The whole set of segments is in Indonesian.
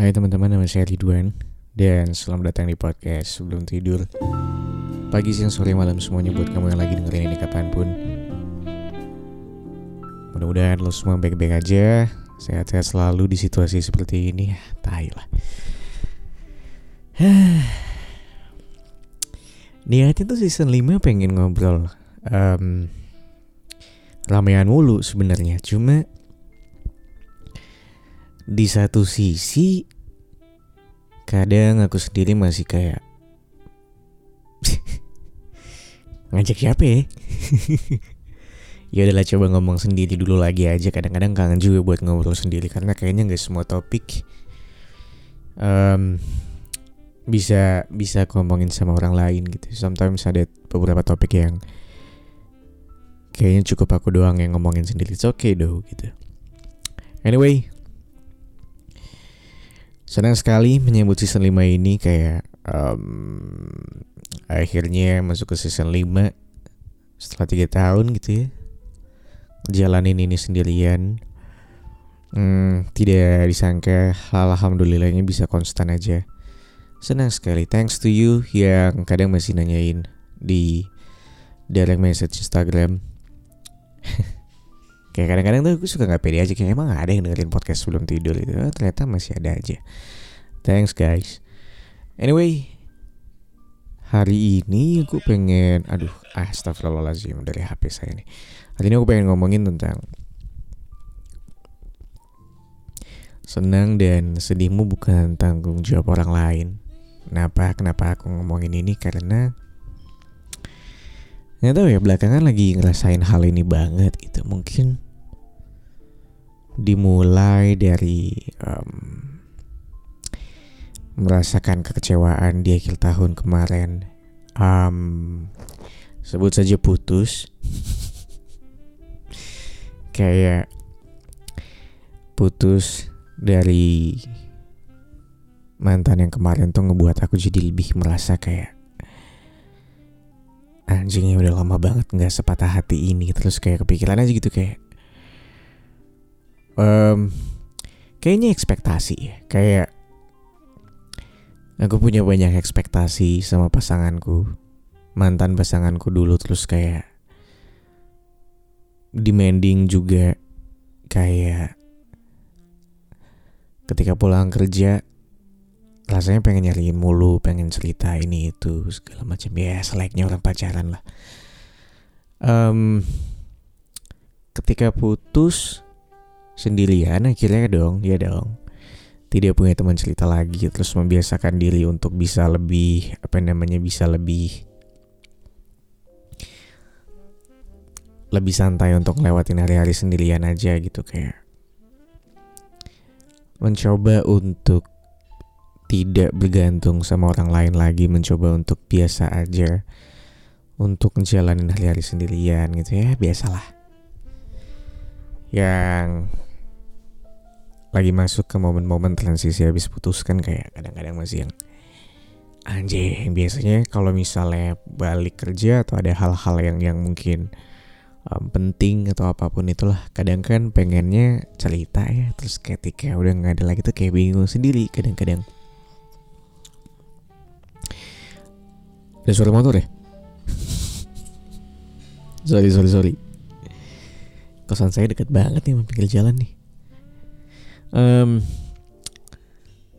Hai teman-teman, nama saya Ridwan. Dan selamat datang di podcast Sebelum Tidur. Pagi, siang, sore, malam semuanya buat kamu yang lagi dengerin ini kapan pun. Mudah-mudahan lo semua baik-baik aja. Sehat-sehat selalu di situasi seperti ini. Tai lah. Niatnya tuh season 5 pengen ngobrol. Um, Ramean mulu sebenarnya. Cuma di satu sisi kadang aku sendiri masih kayak ngajak siapa ya? ya udahlah coba ngomong sendiri dulu lagi aja. Kadang-kadang kangen juga buat ngobrol sendiri karena kayaknya nggak semua topik um, bisa bisa ngomongin sama orang lain gitu. Sometimes ada beberapa topik yang kayaknya cukup aku doang yang ngomongin sendiri. It's okay though gitu. Anyway Senang sekali menyambut season 5 ini kayak um, akhirnya masuk ke season 5 setelah tiga tahun gitu ya. Jalanin ini sendirian. Hmm, tidak disangka alhamdulillahnya bisa konstan aja. Senang sekali. Thanks to you yang kadang masih nanyain di direct message Instagram. kayak kadang-kadang tuh gue suka nggak pede aja kayak emang gak ada yang dengerin podcast sebelum tidur itu oh, ternyata masih ada aja. Thanks guys. Anyway hari ini aku pengen aduh astagfirullahaladzim dari HP saya nih. Hari ini aku pengen ngomongin tentang senang dan sedihmu bukan tanggung jawab orang lain. Kenapa kenapa aku ngomongin ini? Karena nggak tahu ya belakangan lagi ngerasain hal ini banget gitu. Mungkin dimulai dari um, merasakan kekecewaan di akhir tahun kemarin. Um, sebut saja putus. Kayak putus dari mantan yang kemarin tuh ngebuat aku jadi lebih merasa kayak anjingnya udah lama banget nggak sepatah hati ini. Terus kayak kepikiran aja gitu kayak um, kayaknya ekspektasi ya. Kayak aku punya banyak ekspektasi sama pasanganku mantan pasanganku dulu. Terus kayak demanding juga. Kayak ketika pulang kerja rasanya pengen nyariin mulu, pengen cerita ini itu segala macam ya seleknya orang pacaran lah. Um, ketika putus sendirian akhirnya dong dia dong tidak punya teman cerita lagi terus membiasakan diri untuk bisa lebih apa namanya bisa lebih lebih santai untuk lewatin hari-hari sendirian aja gitu kayak mencoba untuk tidak bergantung sama orang lain lagi mencoba untuk biasa aja. Untuk ngejalanin hari-hari sendirian gitu ya biasalah. Yang lagi masuk ke momen-momen transisi habis putus kan kayak kadang-kadang masih yang anjing biasanya kalau misalnya balik kerja atau ada hal-hal yang yang mungkin um, penting atau apa pun itulah kadang kan pengennya cerita ya terus ketika udah nggak ada lagi tuh kayak bingung sendiri kadang-kadang Ada suara motor ya? sorry, sorry, sorry. Kosan saya dekat banget nih sama pinggir jalan nih. Um,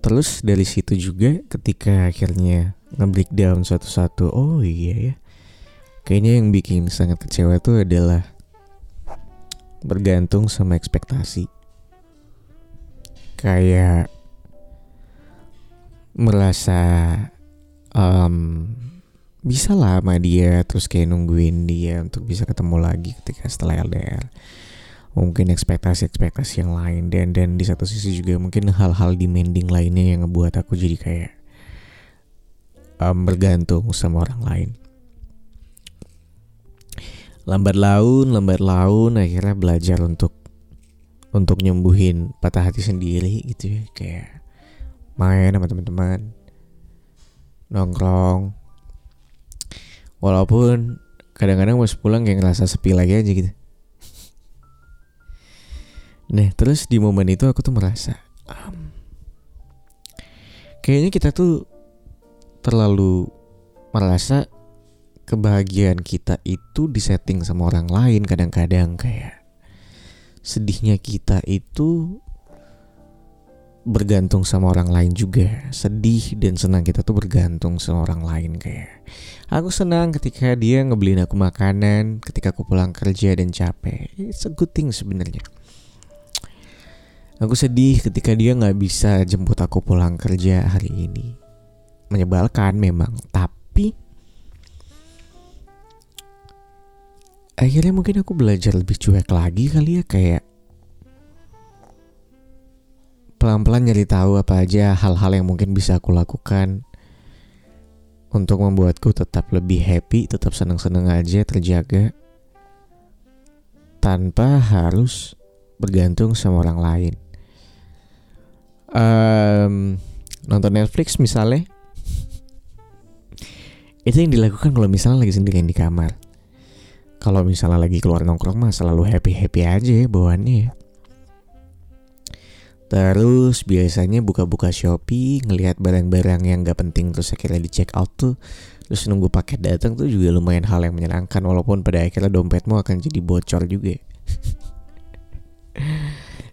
terus dari situ juga ketika akhirnya nge-breakdown satu-satu, oh iya ya. Kayaknya yang bikin sangat kecewa itu adalah bergantung sama ekspektasi. Kayak merasa um, bisa lah sama dia terus kayak nungguin dia untuk bisa ketemu lagi ketika setelah LDR mungkin ekspektasi-ekspektasi yang lain dan dan di satu sisi juga mungkin hal-hal demanding lainnya yang ngebuat aku jadi kayak um, bergantung sama orang lain. Lambat laun lambat laun akhirnya belajar untuk untuk nyembuhin patah hati sendiri gitu ya. Kayak main sama teman-teman nongkrong walaupun kadang-kadang pas pulang kayak ngerasa sepi lagi aja gitu. Nah terus di momen itu aku tuh merasa um, kayaknya kita tuh terlalu merasa kebahagiaan kita itu disetting sama orang lain kadang-kadang kayak sedihnya kita itu bergantung sama orang lain juga. Sedih dan senang kita tuh bergantung sama orang lain kayak. Aku senang ketika dia ngebeliin aku makanan ketika aku pulang kerja dan capek. It's a good thing sebenarnya. Aku sedih ketika dia nggak bisa jemput aku pulang kerja hari ini. Menyebalkan memang tapi akhirnya mungkin aku belajar lebih cuek lagi kali ya kayak pelan-pelan nyari tahu apa aja hal-hal yang mungkin bisa aku lakukan. Untuk membuatku tetap lebih happy, tetap senang-senang aja, terjaga. Tanpa harus bergantung sama orang lain. Um, nonton Netflix misalnya, itu yang dilakukan kalau misalnya lagi sendirian di kamar. Kalau misalnya lagi keluar nongkrong mah selalu happy happy aja ya bawaannya Terus biasanya buka-buka Shopee, ngelihat barang-barang yang gak penting terus akhirnya di check out tuh, terus nunggu paket datang tuh juga lumayan hal yang menyenangkan walaupun pada akhirnya dompetmu akan jadi bocor juga.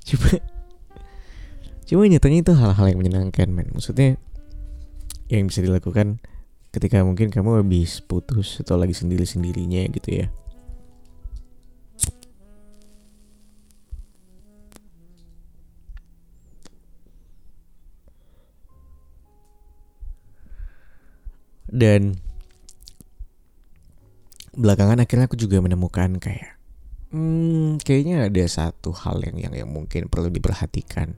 cuma cuma nyatanya itu hal-hal yang menyenangkan men. Maksudnya yang bisa dilakukan ketika mungkin kamu habis putus atau lagi sendiri-sendirinya gitu ya. Dan belakangan akhirnya aku juga menemukan kayak hmm, kayaknya ada satu hal yang yang yang mungkin perlu diperhatikan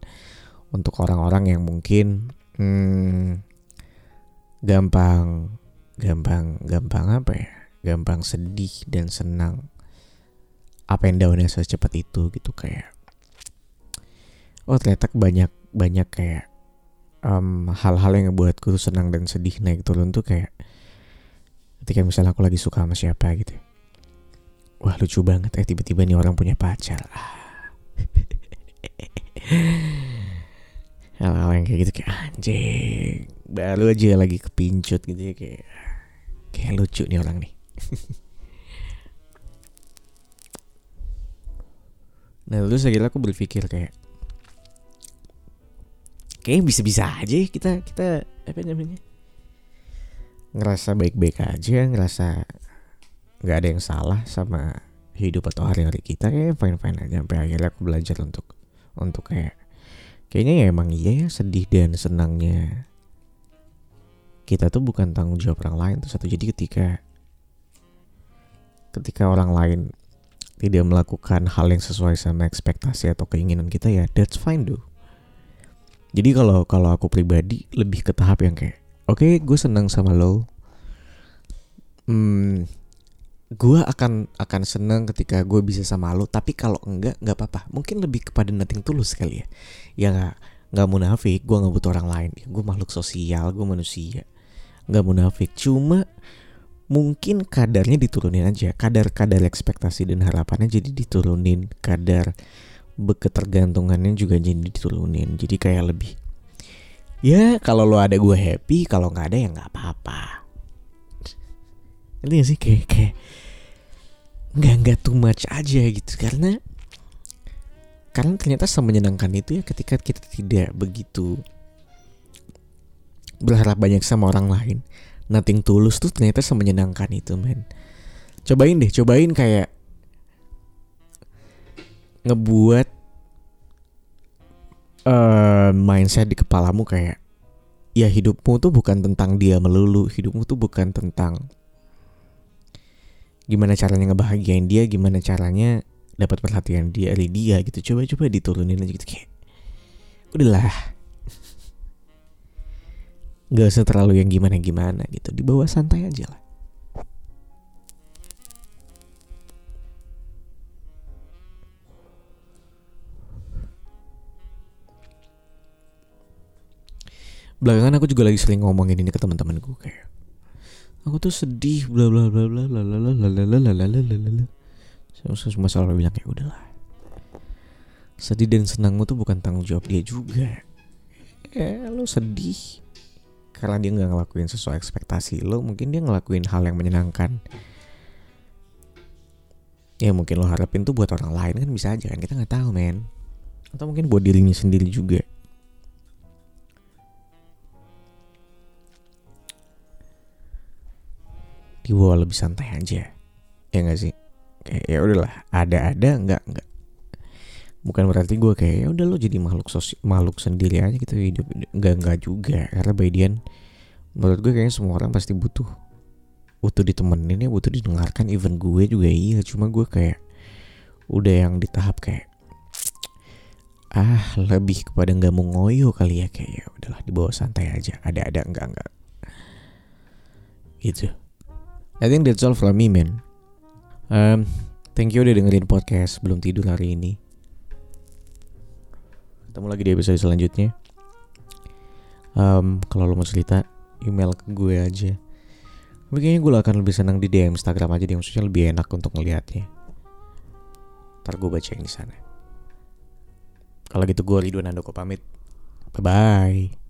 untuk orang-orang yang mungkin hmm, gampang gampang gampang apa ya? Gampang sedih dan senang apa yang daunnya secepat itu gitu kayak oh ternyata banyak banyak kayak hal hal-hal yang ngebuatku tuh senang dan sedih naik turun tuh kayak ketika misalnya aku lagi suka sama siapa gitu. Wah lucu banget. Ya tiba-tiba nih orang punya pacar. Hal-hal yang kayak gitu kayak anjing baru aja lagi kepincut gitu ya kayak kayak lucu nih orang nih. Nah terus akhirnya aku berpikir kayak kayaknya bisa-bisa aja ya kita kita apa namanya? Ngerasa baik-baik aja ngerasa nggak ada yang salah sama hidup atau hari-hari kita kayak fine-fine aja. Sampai akhirnya aku belajar untuk untuk kayak kayaknya ya emang iya ya sedih dan senangnya kita tuh bukan tanggung jawab orang lain tuh satu. Jadi ketika ketika orang lain tidak melakukan hal yang sesuai sama ekspektasi atau keinginan kita ya that's fine do jadi kalau kalau aku pribadi lebih ke tahap yang kayak oke okay, gue senang sama lo. Hmm, gue akan akan seneng ketika gue bisa sama lo tapi kalau enggak nggak apa-apa. Mungkin lebih kepada nothing tulus kali ya. Ya nggak nggak munafik gue nggak butuh orang lain. Ya, gue makhluk sosial gue manusia. Nggak munafik. Cuma mungkin kadarnya diturunin aja. Kadar-kadar ekspektasi dan harapannya jadi diturunin. Kadar ketergantungannya juga jadi diturunin. Jadi kayak lebih ya kalau lo ada gue happy kalau nggak ada ya nggak apa-apa. Ini sih? Kayak kayak nggak nggak too much aja gitu. Karena karena ternyata semenyenangkan itu ya ketika kita tidak begitu berharap banyak sama orang lain. Nothing tulus tuh ternyata semenyenangkan itu men. Cobain deh cobain kayak ngebuat uh, mindset di kepalamu kayak ya hidupmu tuh bukan tentang dia melulu hidupmu tuh bukan tentang gimana caranya ngebahagiain dia gimana caranya dapat perhatian dia dari dia gitu. Coba coba diturunin aja gitu kayak udahlah. Nggak usah terlalu yang gimana gimana gitu dibawa santai aja lah belakangan aku juga lagi sering ngomongin ini ke teman-temanku kayak aku tuh sedih bla bla bla bla bla bla bla bla bla bla bla bla selalu bilang kayak udahlah sedih dan senangmu tuh bukan tanggung jawab dia juga ya lo sedih karena dia nggak ngelakuin sesuai ekspektasi lo mungkin dia ngelakuin hal yang menyenangkan ya mungkin lo harapin tuh buat orang lain kan bisa aja kan kita nggak tahu men atau mungkin buat dirinya sendiri juga dibawa lebih santai aja. Ya nggak sih? Kayak ya udahlah ada ada nggak nggak. Bukan berarti gue kayak ya udah lo jadi makhluk sosial makhluk sendiri aja gitu hidup. Nggak nggak juga. Karena by the end, menurut gue kayaknya semua orang pasti butuh butuh ditemenin ya butuh didengarkan. Even gue juga iya. Cuma gue kayak udah yang di tahap kayak ah lebih kepada nggak mau ngoyo kali ya. Kayak ya udahlah dibawa santai aja. Ada ada enggak enggak gitu I think that's all from me man um, thank you udah dengerin podcast belum tidur hari ini ketemu lagi di episode selanjutnya um, kalau lo mau cerita email ke gue aja tapi kayaknya gue akan lebih senang di DM Instagram aja, di maksudnya lebih enak untuk ngelihatnya. Ntar gue bacain di sana. Kalau gitu gue Ridwan Andoko pamit. Bye bye.